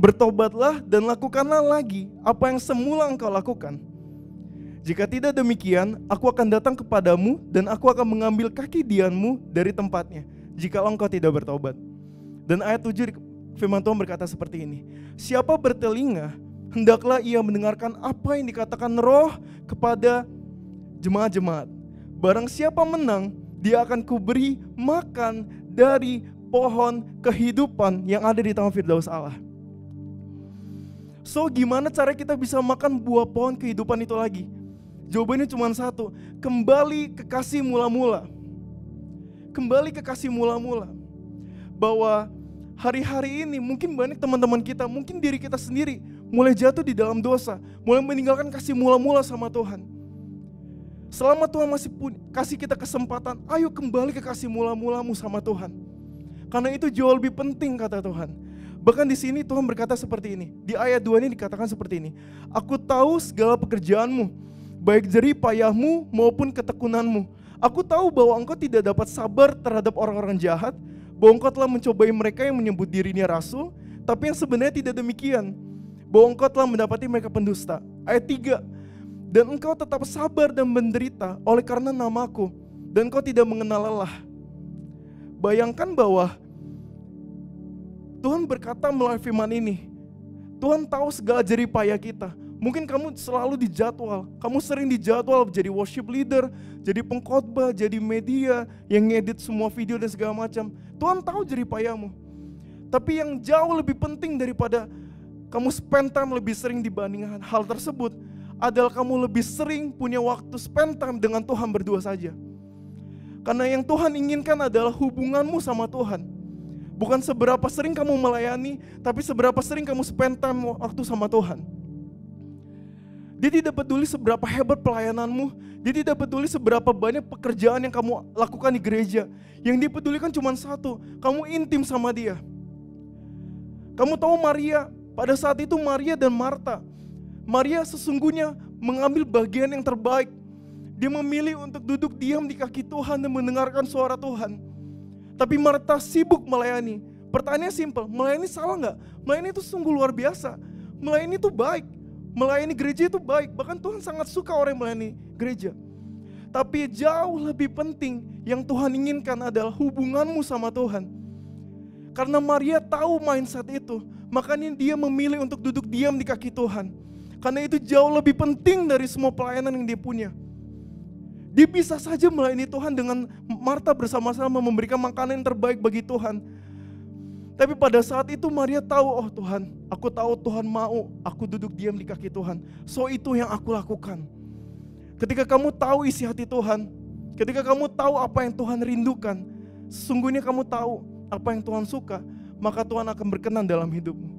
Bertobatlah dan lakukanlah lagi apa yang semula engkau lakukan jika tidak demikian, aku akan datang kepadamu dan aku akan mengambil kaki dianmu dari tempatnya, jika engkau tidak bertobat. Dan ayat 7 firman Tuhan berkata seperti ini, Siapa bertelinga, hendaklah ia mendengarkan apa yang dikatakan roh kepada jemaat-jemaat. Barang siapa menang, dia akan kuberi makan dari pohon kehidupan yang ada di taman Firdaus Allah. So gimana cara kita bisa makan buah pohon kehidupan itu lagi? Jawabannya cuma satu, kembali ke kasih mula-mula. Kembali ke kasih mula-mula. Bahwa hari-hari ini mungkin banyak teman-teman kita, mungkin diri kita sendiri mulai jatuh di dalam dosa, mulai meninggalkan kasih mula-mula sama Tuhan. Selama Tuhan masih pun, kasih kita kesempatan, ayo kembali ke kasih mula-mulamu sama Tuhan. Karena itu jauh lebih penting kata Tuhan. Bahkan di sini Tuhan berkata seperti ini. Di ayat 2 ini dikatakan seperti ini. Aku tahu segala pekerjaanmu, baik jerih payahmu maupun ketekunanmu. Aku tahu bahwa engkau tidak dapat sabar terhadap orang-orang jahat, bahwa engkau telah mencobai mereka yang menyebut dirinya rasul, tapi yang sebenarnya tidak demikian. Bahwa engkau telah mendapati mereka pendusta. Ayat 3. Dan engkau tetap sabar dan menderita oleh karena namaku, dan engkau tidak mengenal lelah. Bayangkan bahwa Tuhan berkata melalui firman ini, Tuhan tahu segala jerih payah kita. Mungkin kamu selalu dijadwal, kamu sering dijadwal jadi worship leader, jadi pengkhotbah, jadi media yang ngedit semua video dan segala macam. Tuhan tahu jadi payamu. Tapi yang jauh lebih penting daripada kamu spend time lebih sering dibandingkan hal tersebut adalah kamu lebih sering punya waktu spend time dengan Tuhan berdua saja. Karena yang Tuhan inginkan adalah hubunganmu sama Tuhan. Bukan seberapa sering kamu melayani, tapi seberapa sering kamu spend time waktu sama Tuhan. Dia tidak peduli seberapa hebat pelayananmu. Dia tidak peduli seberapa banyak pekerjaan yang kamu lakukan di gereja. Yang dia pedulikan cuma satu, kamu intim sama dia. Kamu tahu Maria, pada saat itu Maria dan Marta. Maria sesungguhnya mengambil bagian yang terbaik. Dia memilih untuk duduk diam di kaki Tuhan dan mendengarkan suara Tuhan. Tapi Marta sibuk melayani. Pertanyaannya simpel, melayani salah nggak? Melayani itu sungguh luar biasa. Melayani itu baik. Melayani gereja itu baik. Bahkan Tuhan sangat suka orang yang melayani gereja. Tapi jauh lebih penting yang Tuhan inginkan adalah hubunganmu sama Tuhan. Karena Maria tahu mindset itu, makanya dia memilih untuk duduk diam di kaki Tuhan. Karena itu jauh lebih penting dari semua pelayanan yang dia punya. Dia bisa saja melayani Tuhan dengan Marta bersama-sama memberikan makanan yang terbaik bagi Tuhan. Tapi pada saat itu Maria tahu, oh Tuhan, aku tahu Tuhan mau aku duduk diam di kaki Tuhan. So itu yang aku lakukan. Ketika kamu tahu isi hati Tuhan, ketika kamu tahu apa yang Tuhan rindukan, sesungguhnya kamu tahu apa yang Tuhan suka, maka Tuhan akan berkenan dalam hidupmu.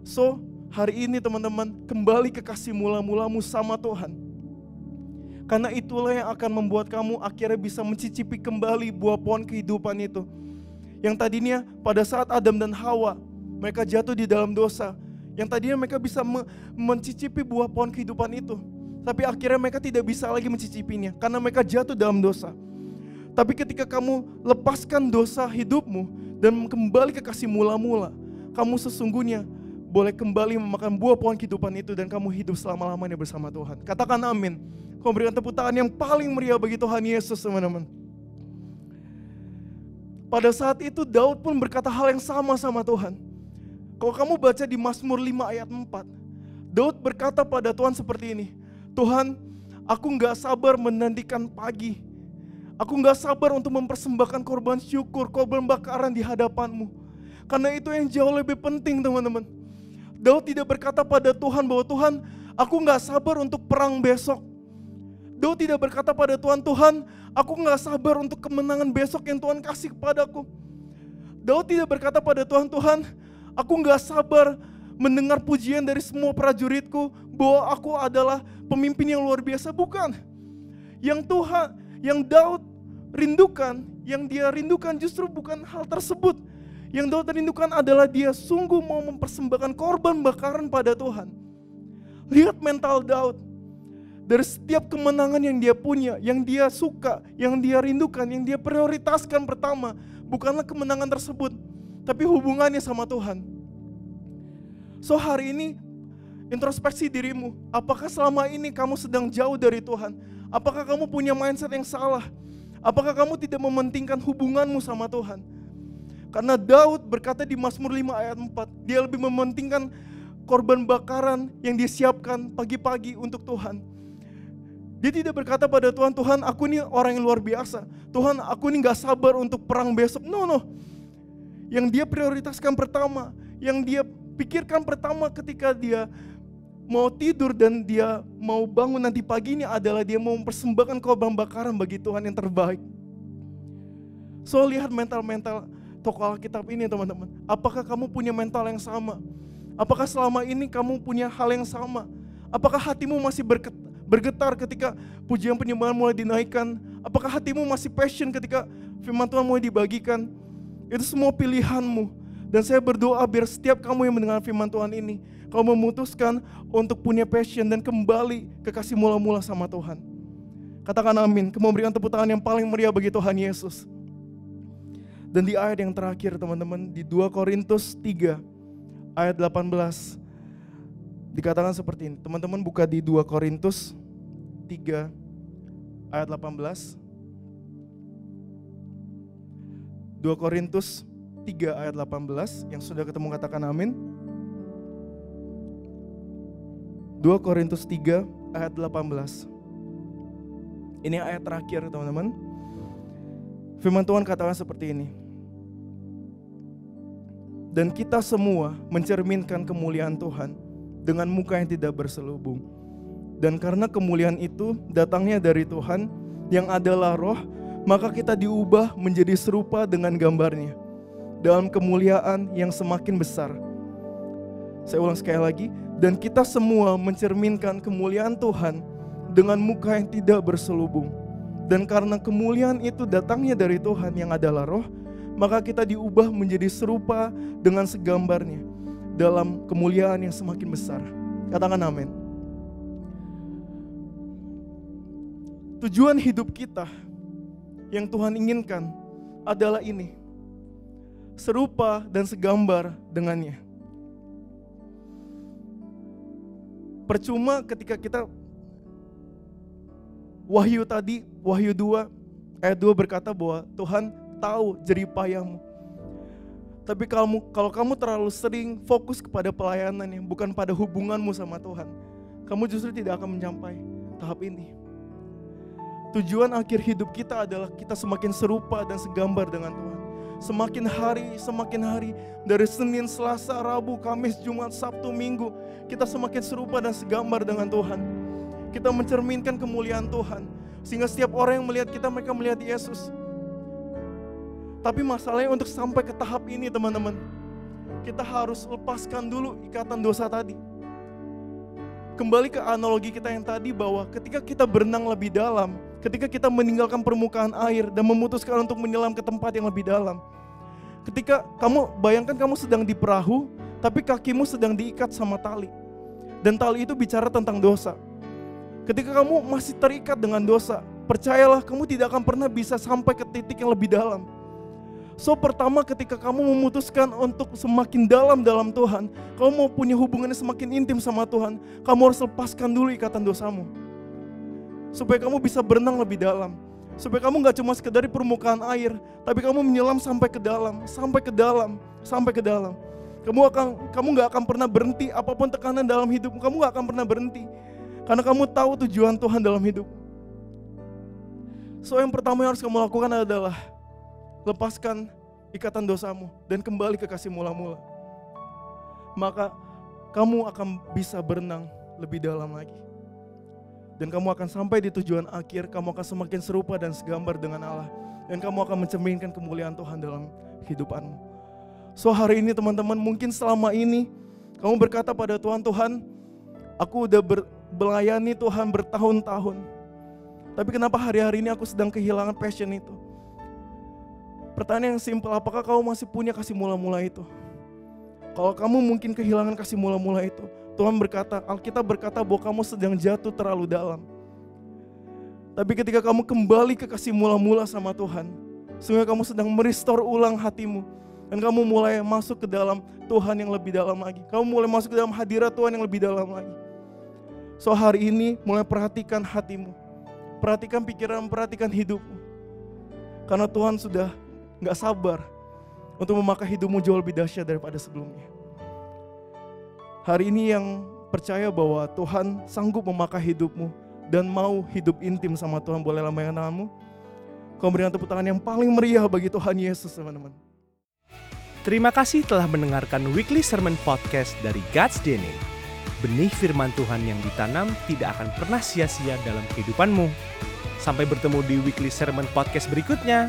So, hari ini teman-teman, kembali ke kasih mula-mulamu sama Tuhan. Karena itulah yang akan membuat kamu akhirnya bisa mencicipi kembali buah pohon kehidupan itu. Yang tadinya pada saat Adam dan Hawa, mereka jatuh di dalam dosa. Yang tadinya mereka bisa mencicipi buah pohon kehidupan itu tapi akhirnya mereka tidak bisa lagi mencicipinya karena mereka jatuh dalam dosa. Tapi ketika kamu lepaskan dosa hidupmu dan kembali ke kasih mula-mula, kamu sesungguhnya boleh kembali memakan buah pohon kehidupan itu dan kamu hidup selama-lamanya bersama Tuhan. Katakan amin. Kau berikan tepuk tangan yang paling meriah bagi Tuhan Yesus teman-teman. Pada saat itu Daud pun berkata hal yang sama sama Tuhan. Kalau kamu baca di Mazmur 5 ayat 4, Daud berkata pada Tuhan seperti ini, Tuhan, aku nggak sabar menantikan pagi. Aku nggak sabar untuk mempersembahkan korban syukur, korban bakaran di hadapanmu. Karena itu yang jauh lebih penting teman-teman. Daud tidak berkata pada Tuhan bahwa Tuhan, aku nggak sabar untuk perang besok. Daud tidak berkata pada Tuhan, Tuhan, aku nggak sabar untuk kemenangan besok yang Tuhan kasih kepadaku. Daud tidak berkata pada Tuhan, Tuhan, aku nggak sabar mendengar pujian dari semua prajuritku bahwa aku adalah pemimpin yang luar biasa. Bukan. Yang Tuhan, yang Daud rindukan, yang dia rindukan justru bukan hal tersebut. Yang Daud rindukan adalah dia sungguh mau mempersembahkan korban bakaran pada Tuhan. Lihat mental Daud. Dari setiap kemenangan yang dia punya, yang dia suka, yang dia rindukan, yang dia prioritaskan pertama, bukanlah kemenangan tersebut, tapi hubungannya sama Tuhan. So hari ini introspeksi dirimu. Apakah selama ini kamu sedang jauh dari Tuhan? Apakah kamu punya mindset yang salah? Apakah kamu tidak mementingkan hubunganmu sama Tuhan? Karena Daud berkata di Mazmur 5 ayat 4, dia lebih mementingkan korban bakaran yang disiapkan pagi-pagi untuk Tuhan. Dia tidak berkata pada Tuhan, Tuhan aku ini orang yang luar biasa. Tuhan aku ini gak sabar untuk perang besok. No, no. Yang dia prioritaskan pertama, yang dia pikirkan pertama ketika dia mau tidur dan dia mau bangun nanti pagi ini adalah dia mau mempersembahkan korban bakaran bagi Tuhan yang terbaik. So lihat mental-mental tokoh Alkitab ini teman-teman. Apakah kamu punya mental yang sama? Apakah selama ini kamu punya hal yang sama? Apakah hatimu masih bergetar ketika pujian penyembahan mulai dinaikkan? Apakah hatimu masih passion ketika firman Tuhan mulai dibagikan? Itu semua pilihanmu. Dan saya berdoa biar setiap kamu yang mendengar firman Tuhan ini, kau memutuskan untuk punya passion dan kembali ke kasih mula-mula sama Tuhan. Katakan amin. Kamu memberikan tepuk tangan yang paling meriah bagi Tuhan Yesus. Dan di ayat yang terakhir teman-teman, di 2 Korintus 3 ayat 18 dikatakan seperti ini. Teman-teman buka di 2 Korintus 3 ayat 18. 2 Korintus 3 ayat 18 yang sudah ketemu katakan amin. 2 Korintus 3 ayat 18. Ini ayat terakhir teman-teman. Firman Tuhan katakan seperti ini. Dan kita semua mencerminkan kemuliaan Tuhan dengan muka yang tidak berselubung. Dan karena kemuliaan itu datangnya dari Tuhan yang adalah roh, maka kita diubah menjadi serupa dengan gambarnya dalam kemuliaan yang semakin besar. Saya ulang sekali lagi, dan kita semua mencerminkan kemuliaan Tuhan dengan muka yang tidak berselubung. Dan karena kemuliaan itu datangnya dari Tuhan yang adalah roh, maka kita diubah menjadi serupa dengan segambarnya dalam kemuliaan yang semakin besar. Katakan amin. tujuan hidup kita yang Tuhan inginkan adalah ini. Serupa dan segambar dengannya. Percuma ketika kita Wahyu tadi, Wahyu 2 ayat 2 berkata bahwa Tuhan tahu jeripayahmu. Tapi kamu kalau kamu terlalu sering fokus kepada pelayanannya, bukan pada hubunganmu sama Tuhan, kamu justru tidak akan mencapai tahap ini. Tujuan akhir hidup kita adalah kita semakin serupa dan segambar dengan Tuhan. Semakin hari, semakin hari, dari Senin, Selasa, Rabu, Kamis, Jumat, Sabtu, Minggu, kita semakin serupa dan segambar dengan Tuhan. Kita mencerminkan kemuliaan Tuhan. Sehingga setiap orang yang melihat kita, mereka melihat Yesus. Tapi masalahnya untuk sampai ke tahap ini teman-teman, kita harus lepaskan dulu ikatan dosa tadi. Kembali ke analogi kita yang tadi bahwa ketika kita berenang lebih dalam, ketika kita meninggalkan permukaan air dan memutuskan untuk menyelam ke tempat yang lebih dalam. Ketika kamu bayangkan kamu sedang di perahu, tapi kakimu sedang diikat sama tali. Dan tali itu bicara tentang dosa. Ketika kamu masih terikat dengan dosa, percayalah kamu tidak akan pernah bisa sampai ke titik yang lebih dalam. So pertama ketika kamu memutuskan untuk semakin dalam dalam Tuhan, kamu mau punya hubungannya semakin intim sama Tuhan, kamu harus lepaskan dulu ikatan dosamu supaya kamu bisa berenang lebih dalam. Supaya kamu nggak cuma sekedar di permukaan air, tapi kamu menyelam sampai ke dalam, sampai ke dalam, sampai ke dalam. Kamu akan, kamu nggak akan pernah berhenti apa pun tekanan dalam hidupmu, kamu nggak akan pernah berhenti, karena kamu tahu tujuan Tuhan dalam hidup. So yang pertama yang harus kamu lakukan adalah lepaskan ikatan dosamu dan kembali ke kasih mula-mula. Maka kamu akan bisa berenang lebih dalam lagi dan kamu akan sampai di tujuan akhir, kamu akan semakin serupa dan segambar dengan Allah. Dan kamu akan mencerminkan kemuliaan Tuhan dalam kehidupanmu. So hari ini teman-teman mungkin selama ini kamu berkata pada Tuhan, Tuhan aku udah ber, melayani Tuhan bertahun-tahun. Tapi kenapa hari-hari ini aku sedang kehilangan passion itu? Pertanyaan yang simpel, apakah kamu masih punya kasih mula-mula itu? Kalau kamu mungkin kehilangan kasih mula-mula itu, Tuhan berkata, Alkitab berkata bahwa kamu sedang jatuh terlalu dalam. Tapi ketika kamu kembali ke kasih mula-mula sama Tuhan, sehingga kamu sedang merestore ulang hatimu. Dan kamu mulai masuk ke dalam Tuhan yang lebih dalam lagi. Kamu mulai masuk ke dalam hadirat Tuhan yang lebih dalam lagi. So hari ini mulai perhatikan hatimu. Perhatikan pikiran, perhatikan hidupmu. Karena Tuhan sudah gak sabar untuk memakai hidupmu jauh lebih dahsyat daripada sebelumnya. Hari ini yang percaya bahwa Tuhan sanggup memakai hidupmu dan mau hidup intim sama Tuhan, boleh lambaikan tanganmu. Kau berikan tepuk tangan yang paling meriah bagi Tuhan Yesus, teman-teman. Terima kasih telah mendengarkan Weekly Sermon Podcast dari God's DNA. Benih firman Tuhan yang ditanam tidak akan pernah sia-sia dalam kehidupanmu. Sampai bertemu di Weekly Sermon Podcast berikutnya.